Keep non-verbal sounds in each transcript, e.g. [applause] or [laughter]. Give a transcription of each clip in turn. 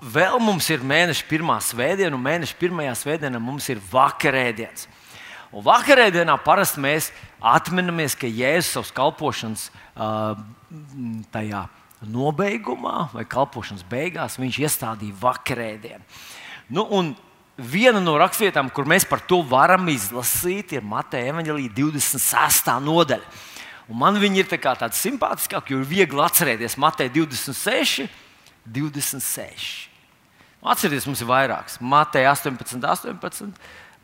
vēl mums ir mēneša pirmā svētdiena, un mēneša pirmajā svētdienā mums ir vakarēdiens. Un vakarēdienā parasti mēs atminamies, ka Jēzus savas kalpošanas uh, tajā nobeigumā vai kalpošanas beigās viņš iestādīja vakarēdienu. Nu, viena no rakstvietām, kur mēs par to varam izlasīt, ir Mateja Evanģelīja 26. nodaļa. Un man viņa ir tā tāda simpātiskāka, jo ir viegli atcerēties Mateja 26, 26. Atcerieties, mums ir vairāks. Mateja 18, 18.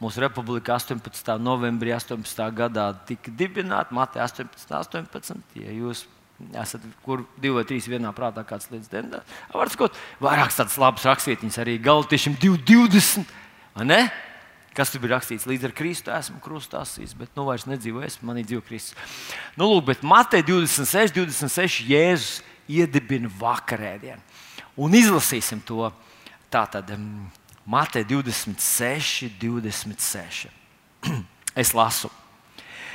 Mūsu republika 18. novembrī 18. gadā tika dibināta. Mateja 18, 18. Ja jūs esat kur divi vai trīs vienā prātā, kāds līdz dienā, var sakot, vairākas tādas labas rakstvietiņas arī Galtiešiem 220. Kas tur bija rakstīts? Līdz ar Kristu esmu krustā sīs, bet nu vairs nedzīvoju es, manī dzīvo Kristus. Nu, lūk, bet Matei 26, 26 Jēzus iedibina vakarēdienu. Un izlasīsim to tātad um, Matei 26, 26. [clears throat] es lasu.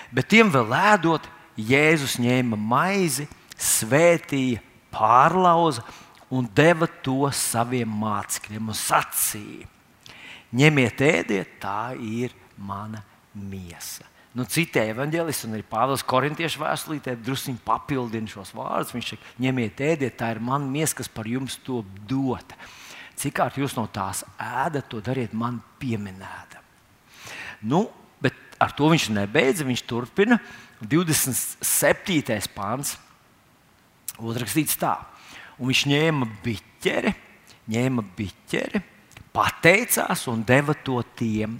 Bet tiem vēl ēdot, Jēzus ņēma maizi, svētīja, pārlauza un deva to saviem mācekļiem un sacīja ņemiet, ēdiet, tā ir mana miesa. Nu, Citēji evanģēlists un arī Pāvils Korintiešu vēstulītē druskuļi papildina šos vārdus. Viņš saka, ņemiet, ēdiet, tā ir mana miesa, kas par jums to dota. Cik kārt jūs no tās ēdat, to dariet man pieminēta. Nu, bet ar to viņš nebeidza. Viņš turpina 27. pāns. Uzrakstīts tā, un viņš ņēma biķeri, ņēma biķeri pateicās un deva to tiem.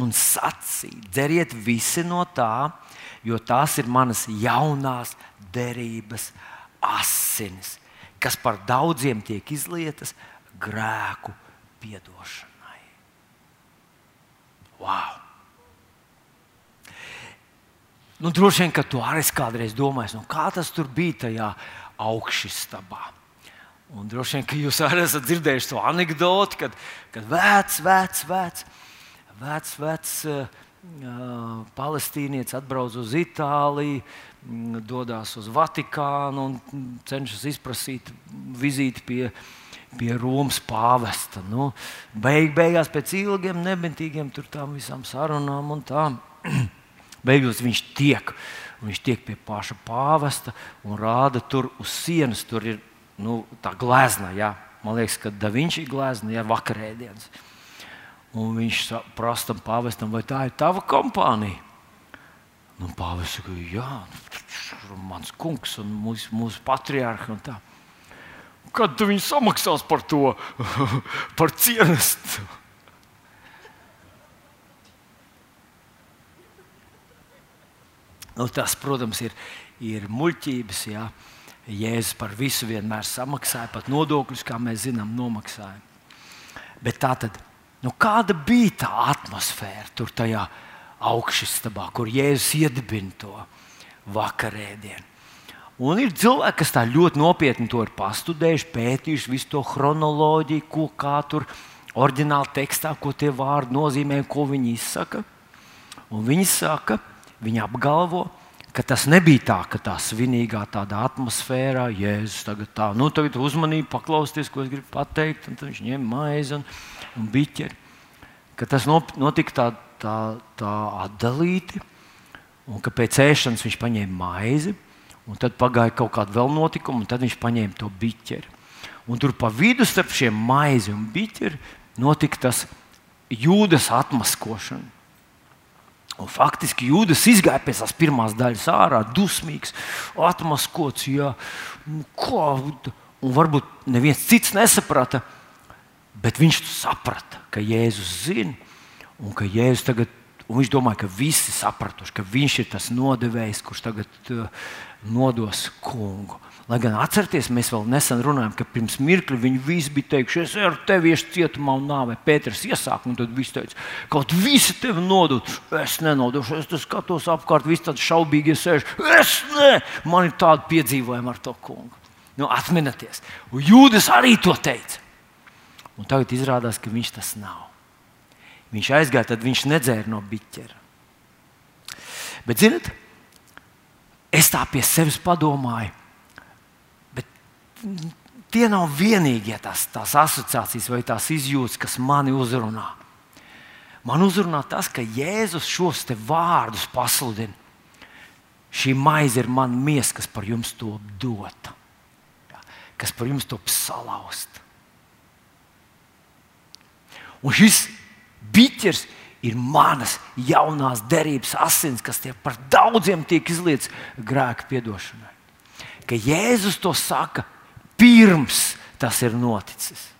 Un sacīja, dzeriet visi no tā, jo tās ir manas jaunās derības asinis, kas par daudziem tiek izlietas grēku piedošanai. Wow! Nu, droši vien, ka tu arī kādreiz domāji, nu, kā tas tur bija tajā augšstabā. Un droši vien, ka jūs arī esat dzirdējuši to anekdoti, kad, kad vecs, vecs, vecs, vecs, vecs uh, palestīnietis atbrauc uz Itāliju, mm, dodas uz Vatikānu un cenšas izprasīt vizīti pie, pie Romas pāvesta. Nu, beig, beigās pēc ilgiem, nebentīgiem tam visām sarunām un tām. [clears throat] Beigās viņš tiek. Viņš tiek pie paša pāvesta un rāda tur uz sienas. Tur ir nu, tā glezna, jā. man liekas, ka Davinčī glezna ir vakarēdienas. Un viņš prasa tam pāvestam, vai tā ir tava kompānija? Nu, Pāvests saka, jā, mans kungs un mūsu, mūsu patriārha. Kad tu viņu samaksās par to, [laughs] par cienestu? Nu, tas, protams, ir, ir muļķības. Jā. Jēzus par visu vienmēr samaksāja, pat nodokļus, kā mēs zinām, nomaksāja. Bet tā tad, nu, kāda bija tā atmosfēra tur tajā augšstabā, kur Jēzus iedibina to vakarēdienu? Un ir cilvēki, kas tā ļoti nopietni to ir pastudējuši, pētījuši visu to chronoloģiju, ko kā tur oriģinālā tekstā, ko tie vārdi nozīmē, ko viņi izsaka. Un viņi saka, viņi apgalvo, ka tas nebija tā, ka tā svinīgā tādā atmosfērā, Jēzus tagad tā, nu, tagad uzmanīgi paklausties, ko es gribu pateikt, un viņš ņem maizi un, un biķeri. Ka tas notika tā, tā, tā atdalīti, un ka pēc ēšanas viņš paņēma maizi, un tad pagāja kaut kāda vēl notikuma, un tad viņš paņēma to biķeri. Un tur pa vidu starp šiem maizi un biķeri notika tas jūdas atmaskošana. Un faktiski Jūdas izgāja pēc tās pirmās daļas ārā, dusmīgs, atmaskots. Jā, ko, un varbūt neviens cits nesaprata, bet viņš saprata, ka Jēzus zina, un ka Jēzus tagad, un viņš domāja, ka visi sapratuši, ka viņš ir tas nodevējs, kurš tagad uh, nodos kungu. Lai gan atcerieties, mēs vēl nesen runājām, ka pirms mirkli viņi visi bija teikuši, es ar tevi iešu cietumā un nāvē. Pēters iesāk, un tad viss teica, kaut visi tevi nodod. Es nenodošu, es skatos apkārt, visi tādi šaubīgi sēž. Es ne, man ir tāda piedzīvojuma ar to kungu. Nu, atminieties, Jūdas arī to teica. Un tagad izrādās, ka viņš tas nav. Viņš aizgāja, tad viņš nedzēra no biķera. Bet, zinot, es tā pie sevis padomāju tie nav vienīgie tās, tās asociācijas vai tās izjūtas, kas mani uzrunā. Man uzrunā tas, ka Jēzus šos vārdus pasludina. Šī maize ir mana miesa, kas par jums to dota, kas par jums to salauzt. Un šis biķers ir manas jaunās derības asins, kas tie par daudziem tiek izlietas grēka piedošanai. Ka Jēzus to saka pirms tas ir noticis.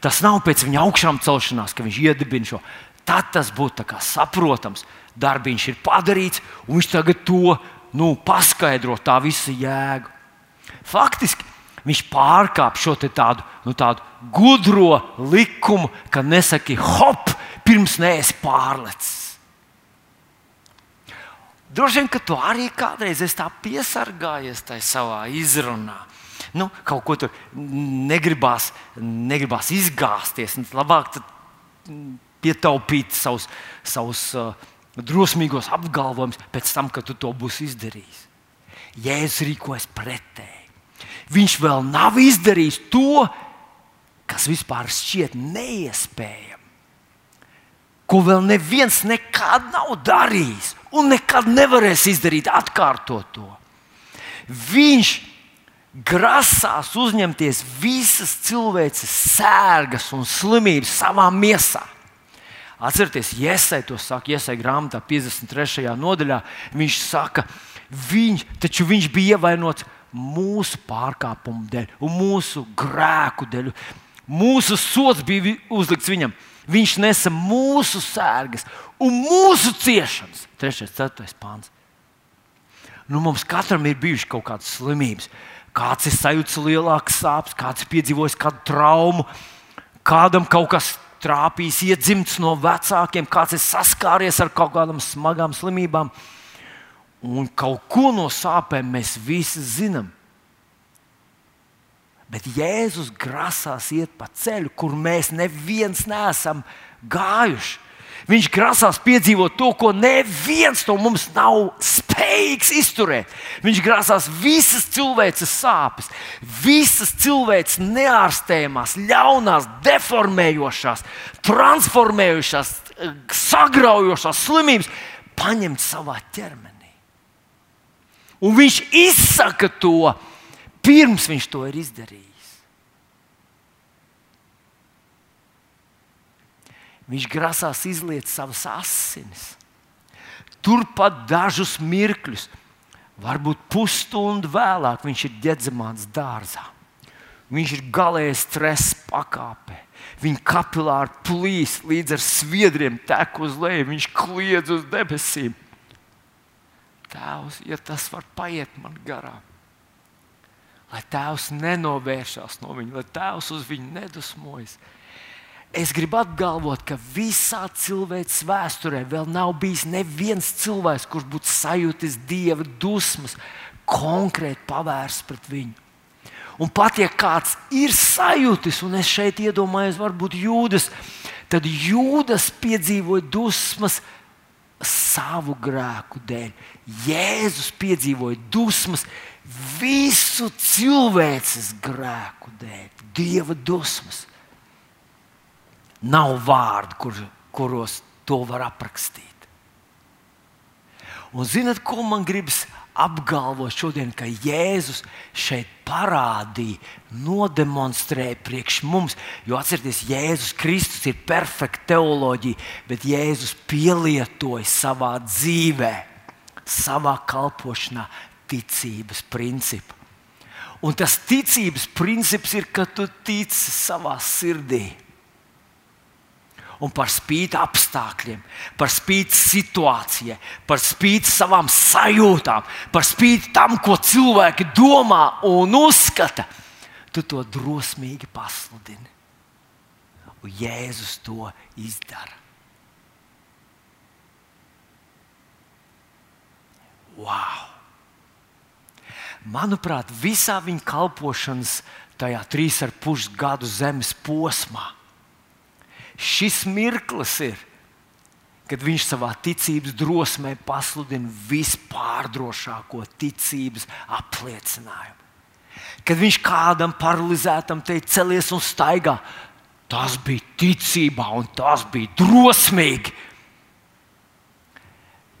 Tas nav pēc viņa augšām celšanās, ka viņš iedibina šo. Tad tas būtu saprotams. Darbiņš ir padarīts, un viņš tagad to nu, paskaidro, tā visa jēga. Faktiski viņš pārkāp šo tādu, nu, tādu gudro likumu, ka nesaki hop, pirms neesi pārlecis. Droši vien, ka tu arī kādreiz esi tā piesargājies tajā savā izrunā. Nu, kaut ko tur negribās, negribās izgāzties. Labāk pietaupīt savus, savus uh, drosmīgos apgalvojumus pēc tam, kad tu to būsi izdarījis. Jēzus rīkojas pretēji. Viņš vēl nav izdarījis to, kas vispār šķiet neiespējami. Ko vēl neviens nekad nav darījis un nekad nevarēs izdarīt, atkārtot to. Viņš grasās uzņemties visas cilvēces sērgas un slimības savā miesā. Atcerieties, Iesai to saka, Iesai grāmatā 53. nodaļā. Viņš saka, viņš, taču viņš bija ievainots mūsu pārkāpumu dēļ mūsu grēku dēļ. Mūsu sots bija uzlikts viņam. Viņš nesa mūsu sērgas un mūsu ciešanas. 3. un 4. pāns. Nu, mums katram ir bijušas kaut kādas slimības. Kāds ir sajūta lielākas sāpes, kāds ir piedzīvojis kādu traumu, kādam kaut kas trāpījis, iedzimts no vecākiem, kāds ir saskāries ar kaut kādām smagām slimībām. Un kaut ko no sāpēm mēs visi zinām. Bet Jēzus grasās iet pa ceļu, kur mēs neviens neesam gājuši. Viņš grasās piedzīvot to, ko neviens no mums nav spējīgs izturēt. Viņš grasās visas cilvēces sāpes, visas cilvēces neārstējamās, ļaunās, deformējošās, transformējošās, sagraujošās slimības paņemt savā ķermenī. Un viņš izsaka to pirms viņš to ir izdarījis. Viņš grasās izliet savas asinis. Turpat dažus mirkļus, varbūt pusstundu vēlāk, viņš ir ģedzamāts dārzā. Viņš ir galēji stresa pakāpē. Viņa kapilāri plīs līdz ar sviedriem, tek uz leju, viņš kliedz uz debesīm. Tēvs, ja tas var paiet man garām, lai Tēvs nenovēršās no viņa, lai Tēvs uz viņu nedusmojas, Es gribu apgalvot, ka visā cilvēces vēsturē vēl nav bijis neviens cilvēks, kurš būtu sajūtis dieva dusmas, konkrēti pavērsts pret viņu. Un pat ja kāds ir sajūtis, un es šeit iedomājos, varbūt jūdas, tad jūdas piedzīvoja dusmas savu grēku dēļ. Jēzus piedzīvoja dusmas visu cilvēces grēku dēļ, dieva dusmas. Nav vārdu, kur, kuros to var aprakstīt. Un zinat, ko man gribas apgalvot šodien, ka Jēzus šeit parādīja, nodemonstrēja priekš mums. Jo atcerieties, Jēzus Kristus ir perfekta teoloģija, bet Jēzus pielietoja savā dzīvē, savā kalpošanā ticības principu. Un tas ticības princips ir, ka tu tici savā sirdī un par spīti apstākļiem, par spīti situācijai, par spīti savām sajūtām, par spīti tam, ko cilvēki domā un uzskata, tu to drosmīgi pasludini. Un Jēzus to izdara. Wow! Manuprāt, visā viņa kalpošanas tajā trīs ar pus gadu zemes posmā šis mirklis ir, kad viņš savā ticības drosmē pasludina vispārdrošāko ticības apliecinājumu. kad viņš kādam paralizētam teica, celies un staigā. Tas bija ticībā, un tas bija drosmīgi.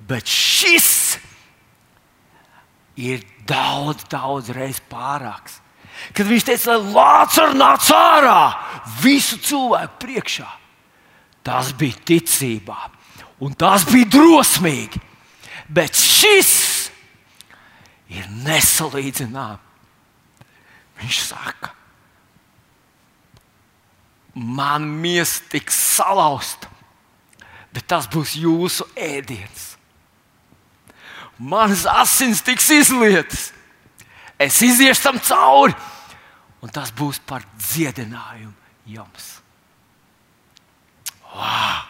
Bet šis ir daudz, daudz reizes pārāks. Kad viņš teica, lai Lācis nāc ārā visu cilvēku priekšā, tas bija ticībā, un tas bija drosmīgi. Bet šis ir nesalīdzināms. Viņš saka, man miesa tiks salauzta, bet tas būs jūsu ēdiens. Manas asins tiks izlietas, es iziešu tam cauri, un tas būs par dziedinājumu jums. Wow!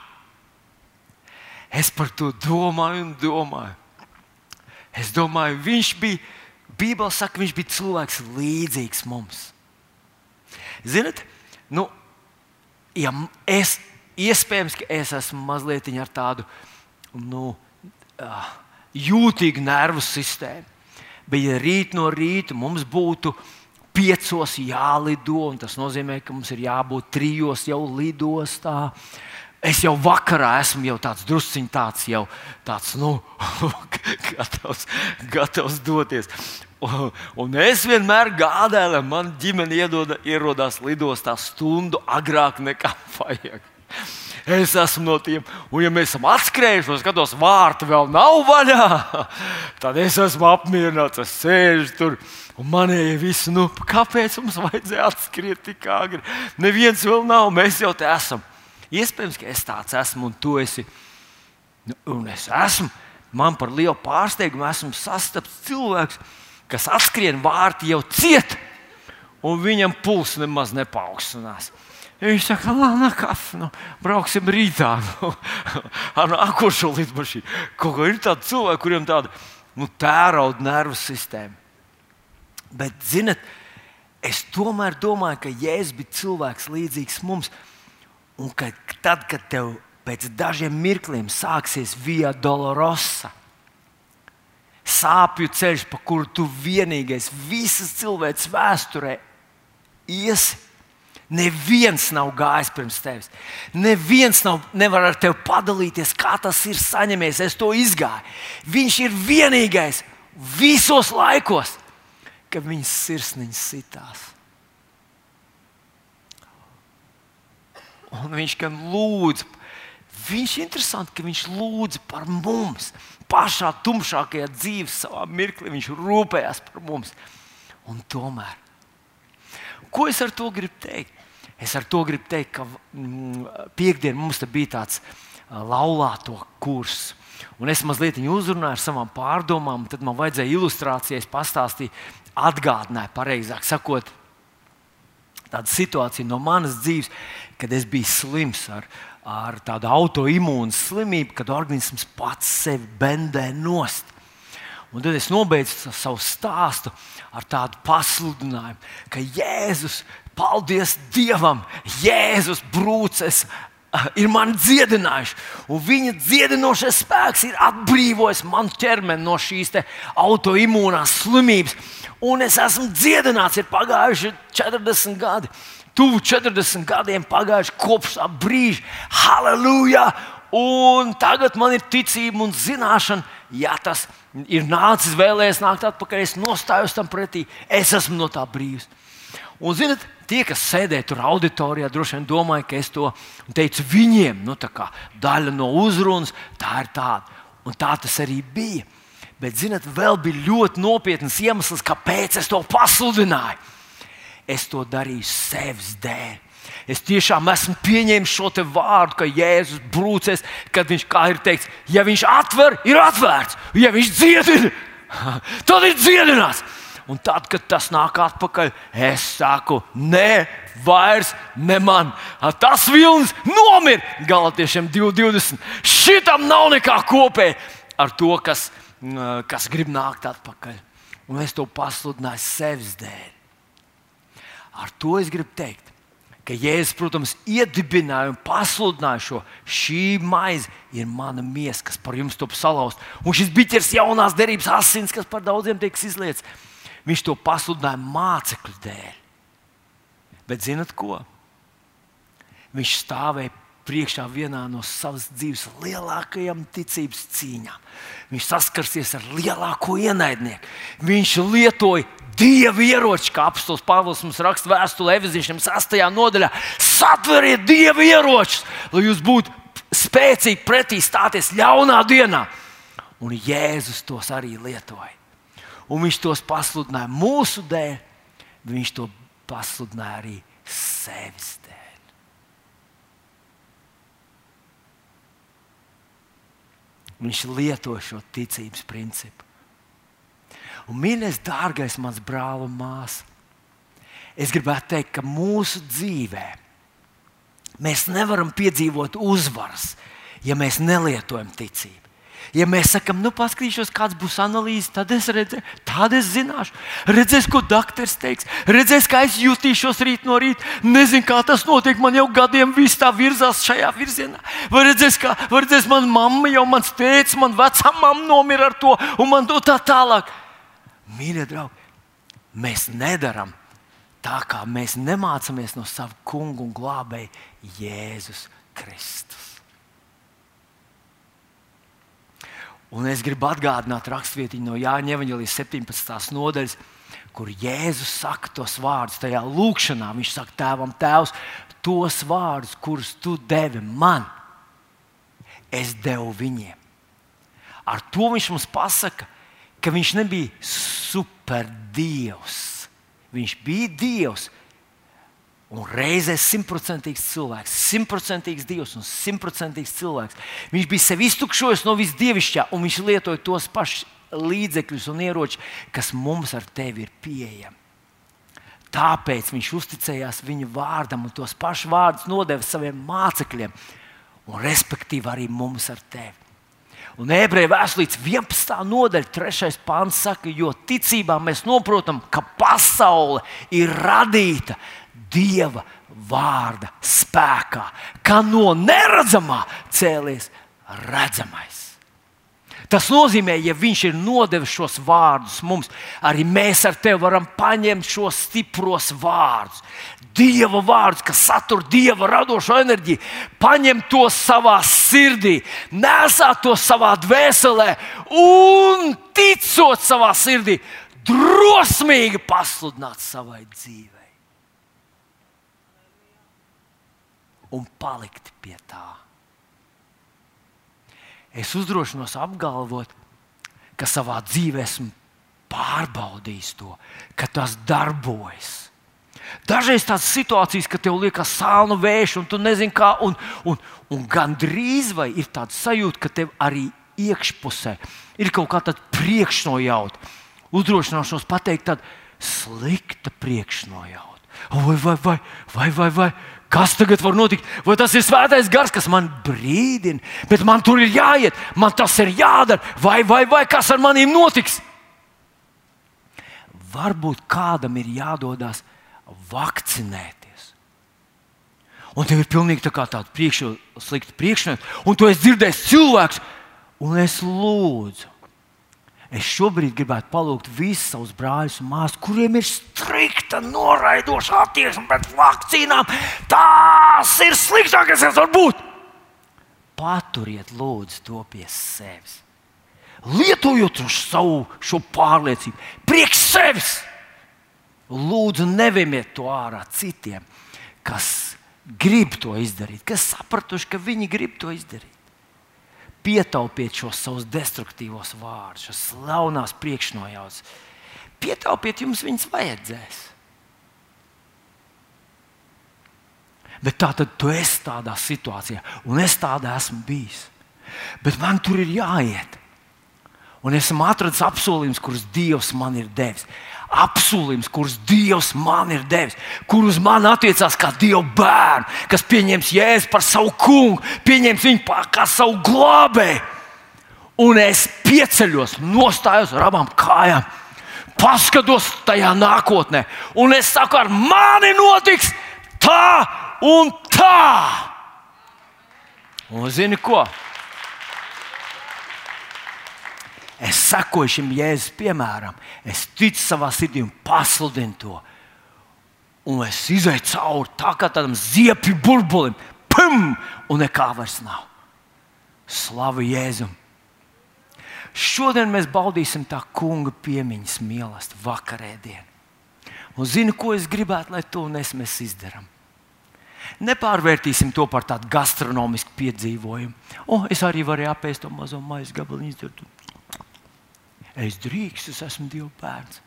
Es par to domāju un domāju. Es domāju, viņš bija Bībelē saka, viņš bija cilvēks līdzīgs mums. Ziniet, nu, ja es, iespējams, ka es esmu mazliet ar tādu nu, jūtīgu nervu sistēmu. Bet, ja rīt no rīta mums būtu piecos jālido, tas nozīmē, ka mums ir jābūt trijos jau lidostā. Es jau vakarā esmu jau tāds drusciņš, tāds jau tāds, nu, [laughs] gatavs, gatavs doties. Un es vienmēr gādāju, lai man ģimene iedoda, ierodās lidostā stundu agrāk nekā vajag. Es esmu no tiem, un ja mēs esam atskrējuši, un skatos, vārti vēl nav vaļā, tad es esmu apmierināts. Es sēžu tur, un manēji visi, nu, kāpēc mums vajadzēja atskriet tik agri? Neviens vēl nav, mēs jau te esam. Iespējams, ka es tāds esmu, un tu esi. Nu, un es esmu, man par lielu pārsteigumu esmu sastaps cilvēks kas atskrien vārti jau ciet, un viņam pulss nemaz nepaukstinās. Viņš saka, labi, kas, nu, brauksim rītā nu, [laughs] ar nākošo lidmašīnu. Kaut kā ir tādi cilvēki, kuriem tāda nu, tērauda nervu sistēma. Bet, zinot, es tomēr domāju, ka Jēzus bija cilvēks līdzīgs mums. Un ka tad, kad tev pēc dažiem mirkļiem sāksies via dolorosa, sāpju ceļš, pa kuru tu vienīgais visas cilvēces vēsturē iesi. Neviens nav gājis pirms tevis. Neviens nav, nevar ar tevi padalīties, kā tas ir saņemies. Es to izgāju. Viņš ir vienīgais visos laikos, kad viņas sirsniņas sitās. Un viņš gan lūdz, viņš ir interesants, ka viņš lūdz par mums pašā tumšākajā dzīves savā mirklī viņš rūpējās par mums. Un tomēr, ko es ar to gribu teikt? Es ar to gribu teikt, ka mm, piekdien mums bija tāds laulāto kurs. Un es mazliet uzrunāju ar savām pārdomām, tad man vajadzēja ilustrācijas pastāstīt, atgādināju, pareizāk sakot, tādu situāciju no manas dzīves, kad es biju slims ar, ar tādu autoimūnu slimību, kad organisms pats sevi bendē nost. Un tad es nobeidzu savu stāstu ar tādu pasludinājumu, ka Jēzus, paldies Dievam, Jēzus brūces ir mani dziedinājuši. Un viņa dziedinošais spēks ir atbrīvojis manu ķermeni no šīs autoimūnās slimības. Un es esmu dziedināts, ir pagājuši 40 gadi tuvu 40 gadiem pagājuši kopš tā brīža. Halleluja! Un tagad man ir ticība un zināšana, ja tas ir nācis vēlējies nākt atpakaļ, es nostājos tam pretī, es esmu no tā brīvs. Un, zinot, tie, kas sēdēja tur auditorijā, droši vien domāja, ka es to teicu viņiem, nu, tā kā daļa no uzrunas, tā ir tāda. Un tā tas arī bija. Bet, zinot, vēl bija ļoti nopietns iemesls, kāpēc es to pasludināju es to darīju sevis dēļ. Es tiešām esmu pieņēmis šo vārdu, ka Jēzus brūcēs, kad viņš, kā ir teikts, ja viņš atver, ir atvērts, ja viņš dziedina, [laughs] tad ir dziedināts. Un tad, kad tas nāk atpakaļ, es saku, nē, vairs ne man. Tas vilnis nomira Galatiešiem 220. Šitam nav nekā kopēja ar to, kas, kas grib nākt atpakaļ. Un es to pasludināju sevis dēļ. Ar to es gribu teikt, ka Jēzus, protams, iedibināja un pasludināja šo. Šī maize ir mana miesa, kas par jums top salauzt. Un šis biķers jaunās derības asins, kas par daudziem tiek izlietas. Viņš to pasludināja mācekļu dēļ. Bet zinat ko? Viņš stāvēja priekšā vienā no savas dzīves lielākajām ticības cīņām. Viņš saskarsies ar lielāko ienaidnieku. Viņš lietoja dievu ieroči, kā apelsīns Pāvils mums raksta vēstulē, Evizīšiem 6. nodaļā. Satveriet dievu ieročus, lai jūs būtu spēcīgi pretī stāties ļaunā dienā. Un Jēzus tos arī lietoja. Un viņš tos pasludināja mūsu dēļ, viņš to pasludināja arī sevis dēļ. Viņš lieto šo ticības principu. Un, mīļais, dārgais, mans brāl un māsa, es gribētu teikt, ka mūsu dzīvē mēs nevaram piedzīvot uzvaras, ja mēs nelietojam ticību. Ja mēs sakām, nu, paskatīšos, kāds būs analīze, tad es redzēšu, tad es zināšu. Redzēs, ko doktors teiks, redzēs, kā es jutīšos rīt no rīta. Nezinu, kā tas notiek. Man jau gadiem viss tā virzās šajā virzienā. Vai redzēs, kā vai redzēs, man mamma jau mans tēvs, man vecā mamma nomira ar to, un man to tā tālāk. Mīļie draugi, mēs nedaram tā, kā mēs nemācāmies no sava kungu un glābēja Jēzus Kristus. Un es gribu atgādināt raksturvietiņu no Jāņa Evanģelijas 17. nodaļas, kur Jēzus saka tos vārdus tajā lūkšanā. Viņš saka, Tēvam, Tēvs, tos vārdus, kurus tu devi man, es devu viņiem. Ar to viņš mums pasaka, ka viņš nebija superdievs. Viņš bija dievs, Un reizē simtprocentīgs cilvēks, simtprocentīgs dievs un simtprocentīgs cilvēks. Viņš bija sev iztukšojis no visdievišķā, un viņš lietoja tos pašus līdzekļus un ieročus, kas mums ar tevi ir pieejami. Tāpēc viņš uzticējās viņa vārdam un tos pašus vārdus nodeva saviem mācekļiem, un respektīvi arī mums ar tevi. Un ebreju vēstulītes 11. nodaļa, 3. pāns saka, jo ticībā mēs saprotam, ka pasaule ir radīta Dieva vārda spēkā, kā no neredzamā cēlies redzamais. Tas nozīmē, ja viņš ir nodevis šos vārdus mums, arī mēs ar tevi varam paņemt šos stipros vārdus. Dieva vārdus, kas satur dieva radošo enerģiju, paņemt to savā sirdī, nesāt to savā dvēselē un ticot savā sirdī, drosmīgi pasludināt savai dzīvei. un palikt pie tā. Es uzdrošinos apgalvot, ka savā dzīvē esmu pārbaudījis to, ka tas darbojas. Dažreiz tādas situācijas, ka tev liekas sāla vējš, un tu nezini, kā, un, un, un gandrīz vai ir tāds sajūta, ka tev arī iekšpusē ir kaut kāda priekšnojauta. Uzdrošināšos pateikt, tāda slikta priekšnojauta. Vai, vai, vai, vai, vai, vai, Kas tagad var notikt? Vai tas ir svētais gars, kas man brīdina, bet man tur ir jāiet, man tas ir jādara, vai, vai, vai kas ar maniem notiks? Varbūt kādam ir jādodas vakcinēties. Un tev ir pilnīgi tā tāda priekšrocība, un tu esi dzirdējis cilvēks, un es lūdzu, Es šobrīd gribētu palūgt visus savus brāļus un māsas, kuriem ir strikta, noraidoša attieksme pret vakcīnām. Tās ir sliktākais, kas var būt. Paturiet, lūdzu, to pie sevis. Lietojot savu šo pārliecību, priekš sevis. Lūdzu, neviemiet to ārā citiem, kas grib to izdarīt, kas sapratuši, ka viņi grib to izdarīt pietaupiet šos savus destruktīvos vārdus, šos slaunās priekšnojautas. Pietaupiet, jums viņas vajadzēs. Bet tā tad tu esi tādā situācijā, un es tādā esmu bijis. Bet man tur ir jāiet. Un esmu atradzis apsolījumus, kurus Dievs man ir devis apsolījums, kurus Dievs man ir devis, kur uz mani attiecās kā Dieva bērnu, kas pieņems Jēzu par savu kungu, pieņems viņu kā savu glābēju. Un es pieceļos, nostājos ar abām kājām, paskatos tajā nākotnē, un es saku, ar mani notiks tā un tā. Un zini ko? Es sekoju šim jēzus piemēram, es ticu savā sirdī un pasludinu to. Un es izēju cauri tā kā tādam ziepju burbulim, pum, un nekā vairs nav. Slavu Jēzum! Šodien mēs baudīsim tā kunga piemiņas mīlestību, vakarēdienu. Un zinu, ko es gribētu, lai to mēs izdarām. Nepārvērtīsim to par tādu gastronomisku piedzīvojumu. O, es arī varu apēst to mazo maisu gabaliņu. Es drīkstu, es esmu Dieva bērns.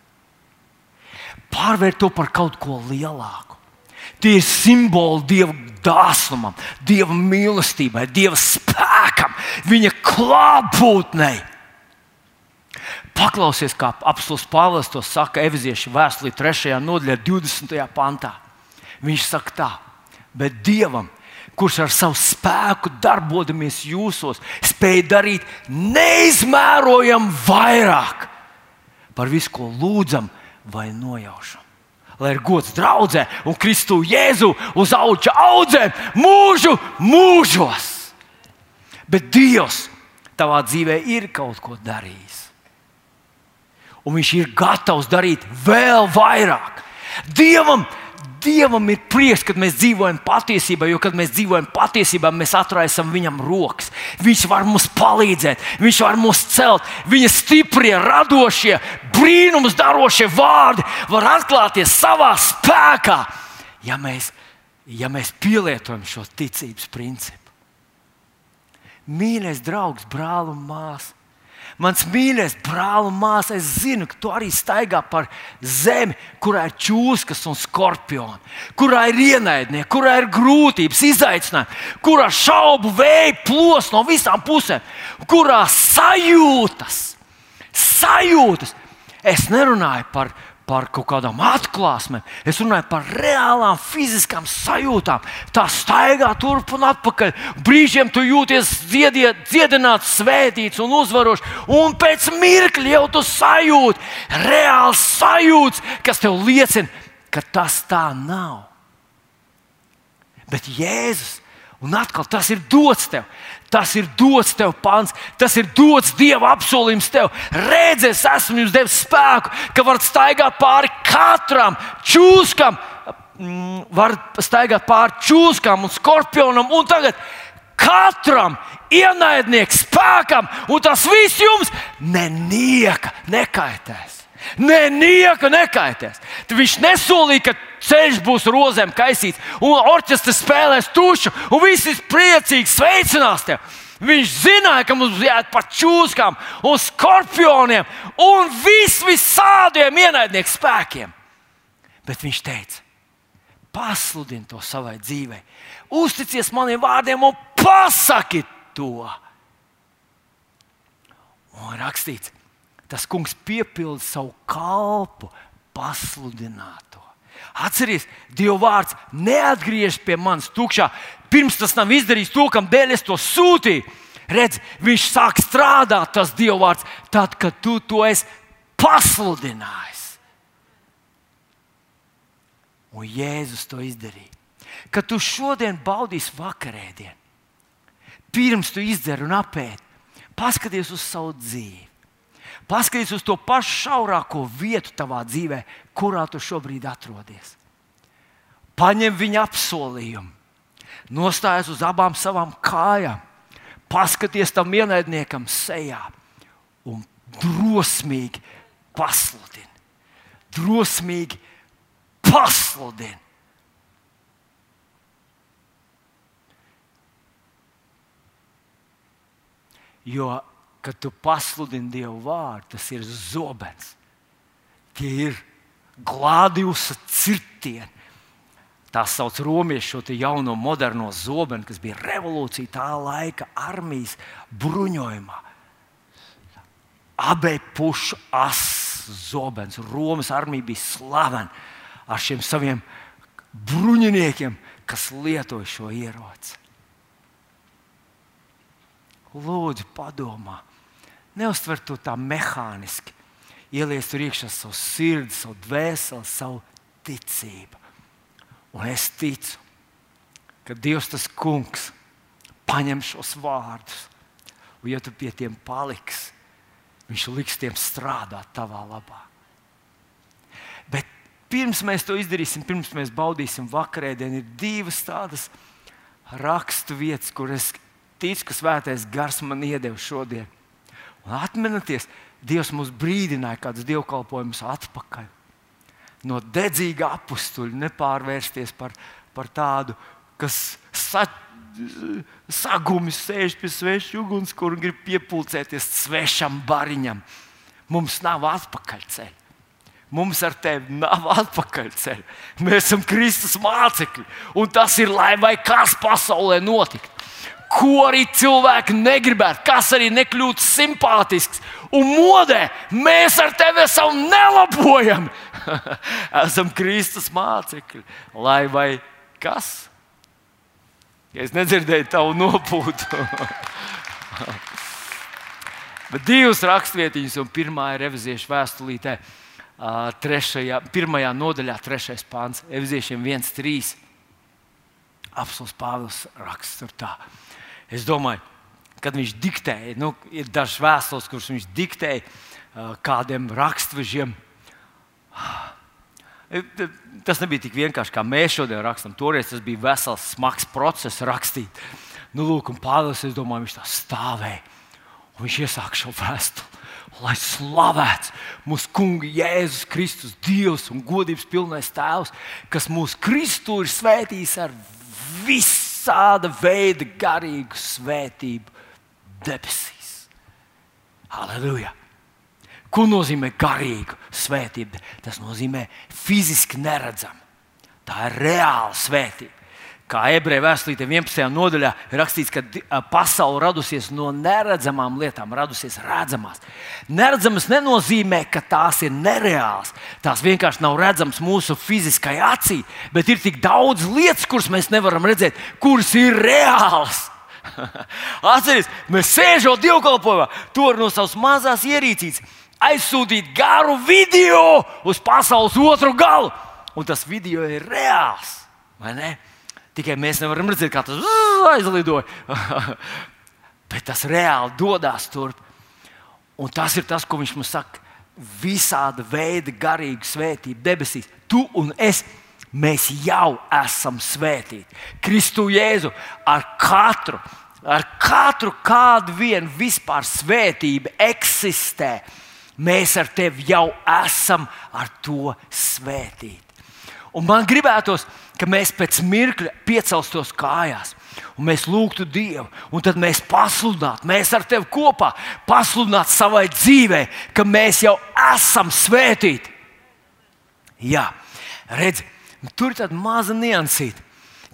Pārvērt to par kaut ko lielāku. Tie ir simboli Dieva dāsnumam, Dieva mīlestībai, Dieva spēkam, Viņa klātbūtnei. Paklausies, kā apelsīns Pāvils to saka Eveziešu vēstulī 3. nodaļā, 20. pantā. Viņš saka tā, bet Dievam, kurš ar savu spēku darbojamies jūsos, spēj darīt neizmērojami vairāk par visu, ko lūdzam vai nojaušam. Lai ir gods draudzē un Kristu Jēzu uz auga audzēm mūžu mūžos. Bet Dievs tavā dzīvē ir kaut ko darījis. Un Viņš ir gatavs darīt vēl vairāk. Dievam Dievam ir prieks, kad mēs dzīvojam patiesībā, jo, kad mēs dzīvojam patiesībā, mēs atraisam viņam rokas. Viņš var mums palīdzēt, viņš var mūs celt. Viņa stiprie, radošie, brīnums darošie vārdi var atklāties savā spēkā, ja mēs, ja mēs pielietojam šo ticības principu. Mīļais draugs, brāl un māsas! Mans mīļais brāl un māsa, es zinu, ka tu arī staigā par zemi, kurā ir čūskas un skorpioni, kurā ir ienaidnieki, kurā ir grūtības, izaicinājumi, kurā šaubu vēja plos no visām pusēm, kurā sajūtas, sajūtas. Es nerunāju par par kaut kādām atklāsmēm. Es runāju par reālām fiziskām sajūtām. Tā staigā turp un atpakaļ. Brīžiem tu jūties dziediet, dziedināts, svētīts un uzvarošs. Un pēc mirkļa jau tu sajūti reāls sajūts, kas tev liecina, ka tas tā nav. Bet Jēzus, un atkal tas ir dots tev. Tas ir dots tev pants, tas ir dots Dieva apsolījums tev. Redzi, es esmu jums devis spēku, ka varat staigāt pāri katram čūskam, mm, varat staigāt pāri čūskam un skorpionam. Un tagad katram ienaidniekam spēkam, un tas viss jums nenieka nekaitēs. Nē, nieka nekaitēs. Tad viņš nesolīja, ka ceļš būs rozēm kaisīts, un orķestris spēlēs tušu, un viss ir priecīgi sveicinās tevi. Viņš zināja, ka mums jāiet pa čūskām, un skorpioniem un vis, visādiem ienaidnieku spēkiem. Bet viņš teica, pasludini to savai dzīvei, uzticies maniem vārdiem un pasaki to. Un rakstīts, tas kungs piepilda savu kalpu, pasludināto. Atcerieties, Dieva vārds neatgriežas pie manis tukšā. Pirms tas nav izdarījis to, kam dēļ es to sūtīju. Redz, viņš sāk strādāt, tas Dieva vārds, tad, kad tu to esi pasludinājis. Un Jēzus to izdarīja. Kad tu šodien baudīsi vakarēdienu, pirms tu izdzer un apēdi, paskaties uz savu dzīvi. Paskaties uz to pašu šaurāko vietu tavā dzīvē, kurā tu šobrīd atrodies. Paņem viņa apsolījumu, nostājies uz abām savām kājām, paskaties tam ienaidniekam sejā un drosmīgi pasludini. Drosmīgi pasludini. Jo kad tu pasludini Dievu vārdu, tas ir zobens. Tie ir glādijusi cirtieni. Tā sauc romiešu šo jauno moderno zobenu, kas bija revolūcija tā laika armijas bruņojumā. Abē pušu asins zobens. Romas armija bija slavena ar šiem saviem bruņiniekiem, kas lietoja šo ieroci. Lūdzu, padomā, Neuztver to tā mehāniski. Ieliec tur iekšā savu sirdi, savu dvēseli, savu ticību. Un es ticu, ka Dievs tas kungs paņem šos vārdus, un ja tu pie tiem paliksi, Viņš liks tiem strādāt tavā labā. Bet pirms mēs to izdarīsim, pirms mēs baudīsim vakarēdienu, ir divas tādas rakstu vietas, kur es ticu, ka svētais gars man iedeva šodien. Un atminaties, Dievs mūs brīdināja kādus dievkalpojumus atpakaļ. No dedzīga apstuļa nepārvērsties par, par tādu, kas sa, sagumis sēž pie sveša ugunskura un grib piepildīties svešam bariņam. Mums nav atpakaļceļa. Mums ar tevi nav atpakaļceļa. Mēs esam Kristus mācekļi. Un tas ir, lai vai kas pasaulē notiktu. Ko arī cilvēki negribētu, kas arī nekļūtu simpātisks un modē, mēs ar tevi esam nelabojami. [laughs] esam Kristus mācekļi. Lai vai kas? Ja es nedzirdēju tavu nopūtu. [laughs] Bet divas rakstvietiņas, un pirmā ir reviziešu vēstulītē, trešajā, pirmajā nodaļā, trešais pāns, Eviziešiem 1,3. Apsolus Pāvils raksta tā. Es domāju, kad viņš diktēja, nu, ir dažs vēstules, kurus viņš diktēja kādiem rakstvežiem. Tas nebija tik vienkārši, kā mēs šodien rakstām. Toreiz tas bija vesels, smags process rakstīt. Nu, lūk, un Pāvils, es domāju, viņš tā stāvēja. Un viņš iesāka šo vēstuli. Lai slavēts mūsu Kunga Jēzus Kristus, Dievs un godības pilnais Tēvs, kas mūsu Kristu ir svētījis ar visāda veida garīgu svētību debesīs. Halleluja! Ko nozīmē garīga svētība? Tas nozīmē fiziski neredzamu. Tā ir reāla svētība. Kā ebreju vēstulīte 11. nodaļā rakstīts, ka pasaule radusies no neredzamām lietām, radusies redzamās. Neredzamas nenozīmē, ka tās ir nereālas. Tās vienkārši nav redzamas mūsu fiziskajai acī, bet ir tik daudz lietas, kuras mēs nevaram redzēt, kuras ir reālas. [laughs] Atcerieties, mēs sēžam dievkalpojumā, tur no savas mazās ierīcības aizsūtīt garu video uz pasaules otru galu. Un tas video ir reāls. Tikai mēs nevaram redzēt, kā tas aizlidoja. [laughs] Bet tas reāli dodas turp. Un tas ir tas, ko viņš mums saka. Visāda veida garīga svētība debesīs. Tu un es mēs jau esam svētīti. Kristu Jēzu ar katru, ar katru kādu vienu vispār svētību eksistē. Mēs ar tevi jau esam ar to svētīti. Un man gribētos, ka mēs pēc mirkļa piecelstos kājās. Un mēs lūgtu Dievu, un tad mēs pasludinātu, mēs ar tevi kopā pasludinātu savai dzīvei, ka mēs jau esam svētīti. Jā, redziet, tur ir tāda maza niansīta,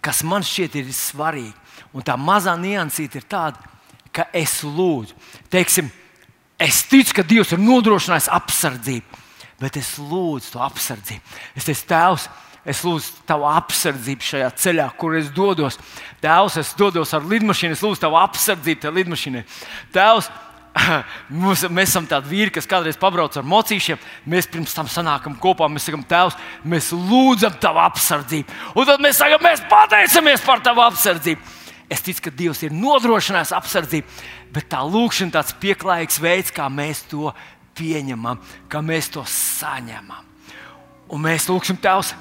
kas man šķiet ir svarīga. Un tā mazā niansīta ir tāda, ka es lūdzu, teiksim, es ticu, ka Dievs ir nodrošinājis apsardzību, bet es lūdzu to apsardzību. Es teicu, Tēvs, es lūdzu tavu apsardzību šajā ceļā, kur es dodos. Tēvs, es dodos ar lidmašīnu, es lūdzu tavu apsardzību tajā lidmašīnā. Tēvs, [laughs] Mums, mēs esam tādi vīri, kas kādreiz pabrauc ar mocīšiem. Mēs pirms tam sanākam kopā, mēs sakām, Tēvs, mēs lūdzam Tavu apsardzību. Un tad mēs sakām, mēs pateicamies par Tavu apsardzību. Es ticu, ka Dievs ir nodrošinājis apsardzību, bet tā lūkšana ir tāds pieklājīgs veids, kā mēs to pieņemam, kā mēs to saņemam. Un mēs lūgsim Tēvs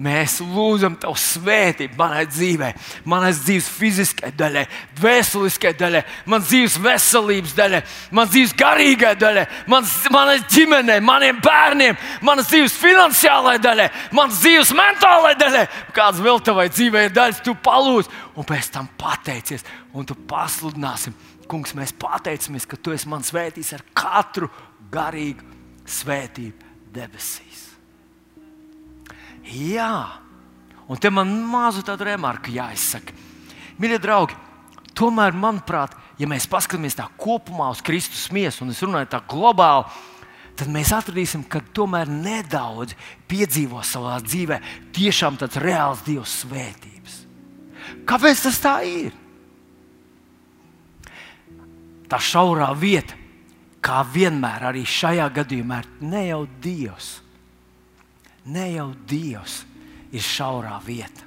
Mēs lūdzam Tev svētību manai dzīvei, manai dzīves fiziskajai daļai, vēsturiskai daļai, manas dzīves veselības daļai, manas dzīves garīgai daļai, manas, manai ģimenei, maniem bērniem, manas dzīves finansiālajai daļai, manas dzīves mentālajai daļai. Kāds vēl tavai dzīvei ir daļas, tu palūdz, un pēc tam pateicies, un tu pasludināsi. Kungs, mēs pateicamies, ka Tu esi man svētījis ar katru garīgu svētību debesīs. Jā, un te man mazu tādu remarku jāizsaka. Mīļie draugi, tomēr, manuprāt, ja mēs paskatāmies tā kopumā uz Kristus miesu, un es runāju tā globāli, tad mēs atradīsim, ka tomēr nedaudz piedzīvo savā dzīvē tiešām tāds reāls Dieva svētības. Kāpēc tas tā ir? Tā šaurā vieta, kā vienmēr arī šajā gadījumā, ir ne jau Dievs ne jau Dievs ir šaurā vieta.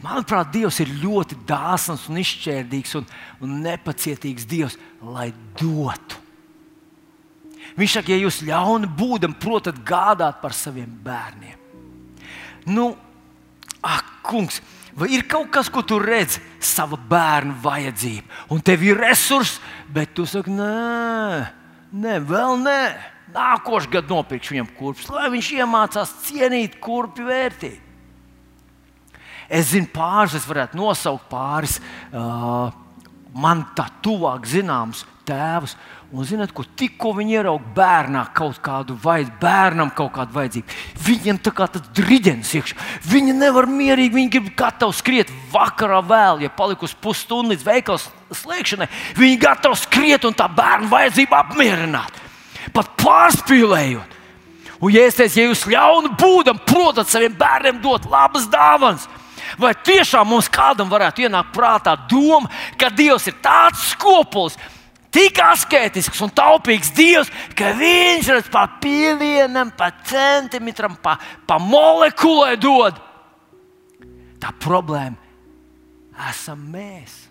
Manuprāt, Dievs ir ļoti dāsns un izšķērdīgs un, un nepacietīgs Dievs, lai dotu. Viņš saka, ja jūs ļauni būdam, protat gādāt par saviem bērniem. Nu, ak, kungs, vai ir kaut kas, ko tu redzi, sava bērna vajadzība, un tev ir resursi, bet tu saki, nē, nē vēl nē. Nākošais gads nopirkšu viņam kurpes, lai viņš iemācās cienīt kurpju vērtību. Es zinu, pāris, es varētu nosaukt pāris uh, man tā tuvāk zināmus tēvus. Un zināt, ko tikko viņi ieraudzīja bērnā kaut kādu vajadzību, bērnam kaut kādu vajadzību. Viņam tā kā tāds driģens iekšā. Viņi nevar mierīgi, viņi grib gatavi skriet vakarā vēl, ja palikusi pusstundu līdz veikala slēgšanai. Viņi gatavi skriet un tā bērnu vajadzību apmierināt. Pat pārspīlējot. Un, ja es teicu, ja jūs ļauni būdam, protat saviem bērniem dot labas dāvanas, vai tiešām mums kādam varētu ienākt prātā doma, ka Dievs ir tāds skopulis, tik asketisks un taupīgs Dievs, ka viņš redz pa pilienam, pa centimetram, pa, pa molekulai dod. Tā problēma esam mēs.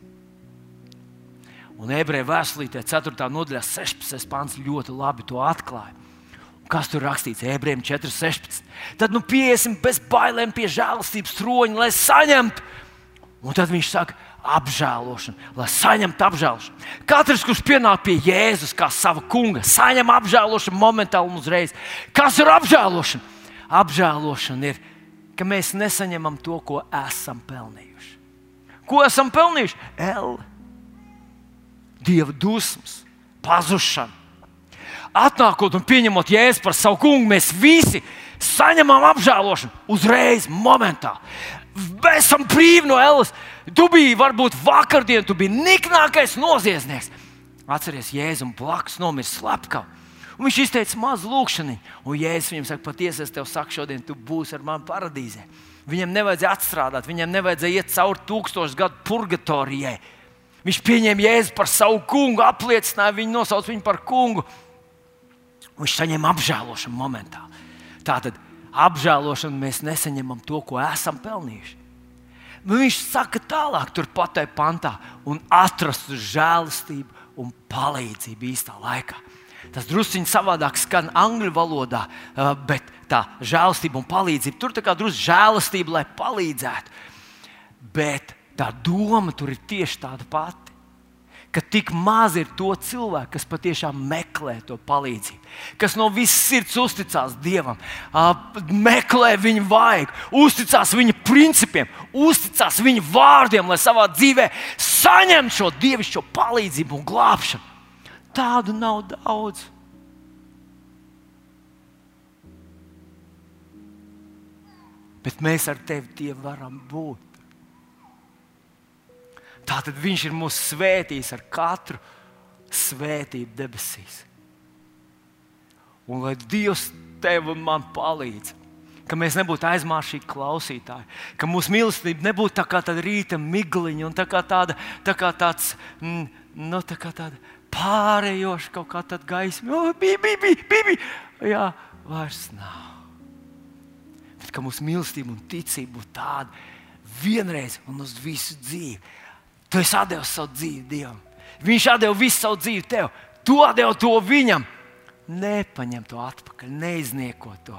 Un ebreju vēstulītē, 4. nodaļā, 16. pāns ļoti labi to atklāja. Kas tur rakstīts? Ebrejiem 4,16. Tad nu piesim bez bailēm pie žēlastības troņa, lai saņemtu. Un tad viņš saka, apžēlošanu, lai saņemtu apžēlošanu. Katrs, kurš pienāk pie Jēzus kā sava kunga, saņem apžēlošanu momentāli un uzreiz. Kas ir apžēlošana? Apžēlošana ir, ka mēs nesaņemam to, ko esam pelnījuši. Ko esam pelnījuši? L. Dieva dusmas, pazušana. Atnākot un pieņemot jēzu par savu kungu, mēs visi saņemam apžēlošanu uzreiz, momentā. Mēs esam brīvi no Elas. Tu biji varbūt vakardien, tu biji niknākais noziedznieks. Atceries, Jēzus blakus nomiris slepkavā. Un viņš izteica mazu lūgšanu, un Jēzus viņam saka, patiesi es tev saku, šodien tu būsi ar mani paradīzē. Viņam nevajadzēja atstrādāt, viņam nevajadzēja iet cauri tūkstošu gadu purgatorijai. Viņš pieņēma Jēzu par savu kungu, apliecināja viņu, nosauca viņu par kungu. Viņš saņem apžēlošanu momentā. Tātad apžēlošanu mēs nesaņemam to, ko esam pelnījuši. Viņš saka tālāk, turpat tajā pantā, un atrast žēlastību un palīdzību īstā laikā. Tas druskuļi savādāk skan angļu valodā, bet tā žēlastība un palīdzība tur tā kā drusku žēlastība, lai palīdzētu. Bet tā doma tur ir tieši tāda pati ka tik maz ir to cilvēku, kas patiešām meklē to palīdzību, kas no visas sirds uzticās Dievam, meklē viņa vajag, uzticās viņa principiem, uzticās viņa vārdiem, lai savā dzīvē saņemtu šo dievišķo palīdzību un glābšanu. Tādu nav daudz. Bet mēs ar tevi tie varam būt. Tātad Viņš ir mūs svētījis ar katru svētību debesīs. Un lai Dievs tev un man palīdz, ka mēs nebūtu aizmāršīgi klausītāji, ka mūsu mīlestība nebūtu tā kā tāda rīta migliņa un tā kā tāda, tā kā tāds, mm, nu, tā kā tāda pārējoša kaut kā tāda gaisma. Oh, bija, bija, bija, bija, bija. Jā, vairs nav. Bet ka mūsu mīlestība un ticība būtu tāda vienreiz un uz visu dzīvi Tu esi devis savu dzīvi Dievam. Viņš deva visu savu dzīvi tev. Tu devi to viņam. Nepaņem to atpakaļ, neiznieko to.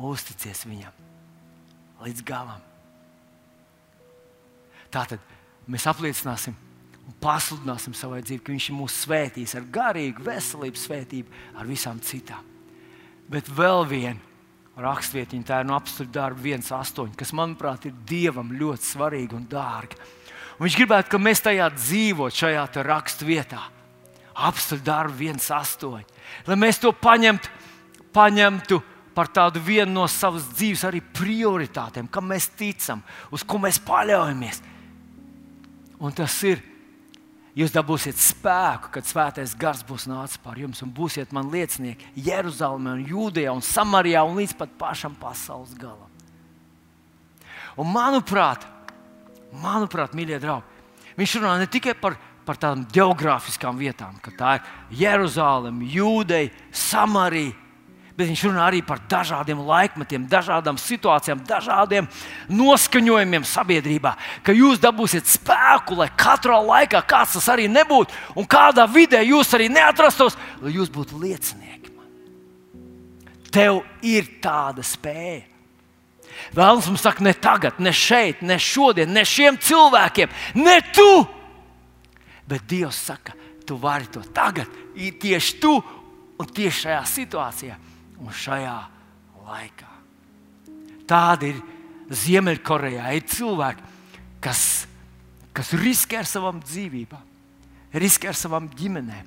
Uzticies viņam līdz galam. Tātad mēs apliecināsim un pasludināsim savai dzīvei, ka Viņš ir mūsu svētījis ar garīgu veselības svētību, ar visām citām. Bet vēl viena rakstvietiņa, tā ir no apstākļu darba 1,8, kas, manuprāt, ir Dievam ļoti svarīga un dārga. Un viņš gribētu, lai mēs tajā dzīvotu, šajā raksturvietā, apstākļu darba 1,8, lai mēs to paņemtu, paņemtu par tādu vienu no savas dzīves arī prioritātēm, kam mēs ticam, uz ko mēs paļaujamies. Un tas ir Jūs dabūsiet spēku, kad svētais gars būs nācis pār jums, un būsiet man liecinieki Jeruzalemē, Jūdejā, Samarijā, un līdz pat pašam pasaules galam. Un manuprāt, manuprāt mīļie draugi, viņš runā ne tikai par, par tādām geogrāfiskām vietām, ka tā ir Jeruzaleme, Jūdeja, Samarija, Bet viņš runā arī par dažādiem laikmetiem, dažādām situācijām, dažādiem noskaņojumiem sabiedrībā. Ka jūs dabūsiet spēku, lai katrā laikā kāds tas arī nebūtu, un kādā vidē jūs arī neatrastos, lai jūs būtu liecinieki. Man. Tev ir tāda spēja. Vēlams mums saka, ne tagad, ne šeit, ne šodien, ne šiem cilvēkiem, ne tu. Bet Dievs saka, tu vari to tagad, tieši tu un tieši šajā situācijā un šajā laikā. Tāda ir Ziemeļkorejā. Ir cilvēki, kas, kas riskē ar savām dzīvībām, riskē ar savām ģimenēm.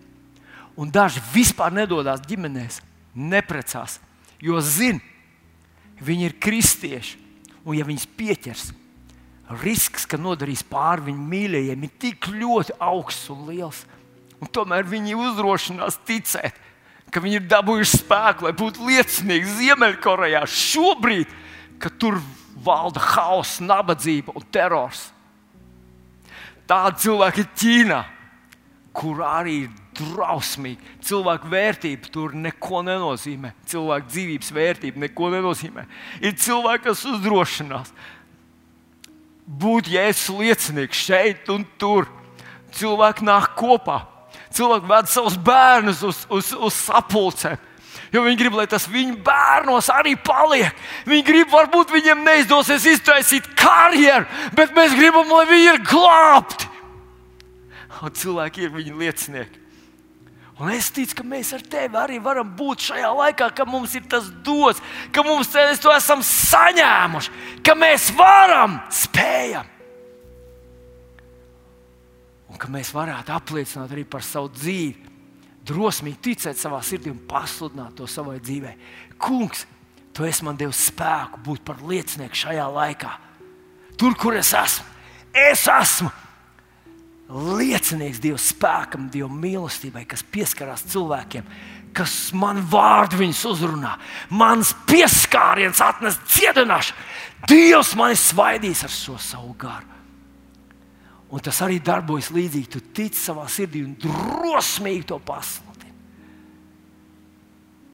Un daži vispār nedodas ģimenēs, neprecās, jo zina, Viņi ir kristieši, un ja viņus pieķers, risks, ka nodarīs pāri viņu mīļajiem, ir tik ļoti augsts un liels. Un tomēr viņi uzdrošinās ticēt, ka viņi ir dabūjuši spēku, lai būtu liecinieki Ziemeļkorejā šobrīd, kad tur valda hauss, nabadzība un terors. Tādi cilvēki ir Ķīnā, kur arī ir drausmīgi. Cilvēku vērtība tur neko nenozīmē. Cilvēku dzīvības vērtība neko nenozīmē. Ir cilvēki, kas uzdrošinās būt jēzus liecinieks šeit un tur. Cilvēki nāk kopā. Cilvēki ved savus bērnus uz, uz, uz sapulcēm. Jo viņi grib, lai tas viņu bērnos arī paliek. Viņi grib, varbūt viņiem neizdosies iztaisīt karjeru, bet mēs gribam, lai viņi ir glābti. Un cilvēki ir viņa liecinieki. Un es ticu, ka mēs ar tevi arī varam būt šajā laikā, ka mums ir tas dots, ka mums to esam saņēmuši, ka mēs varam, spējam. Un ka mēs varētu apliecināt arī par savu dzīvi, drosmīgi ticēt savā sirdī un pasludināt to savai dzīvei. Kungs, tu esi man devis spēku būt par liecinieku šajā laikā. Tur, kur es esmu, es esmu liecinieks Dieva spēkam, Dieva mīlestībai, kas pieskarās cilvēkiem, kas man vārdu viņus uzrunā, mans pieskāriens atnes dziedināšanu. Dievs mani svaidīs ar šo savu garu. Un tas arī darbojas līdzīgi. Tu tici savā sirdī un drosmīgi to pasludini.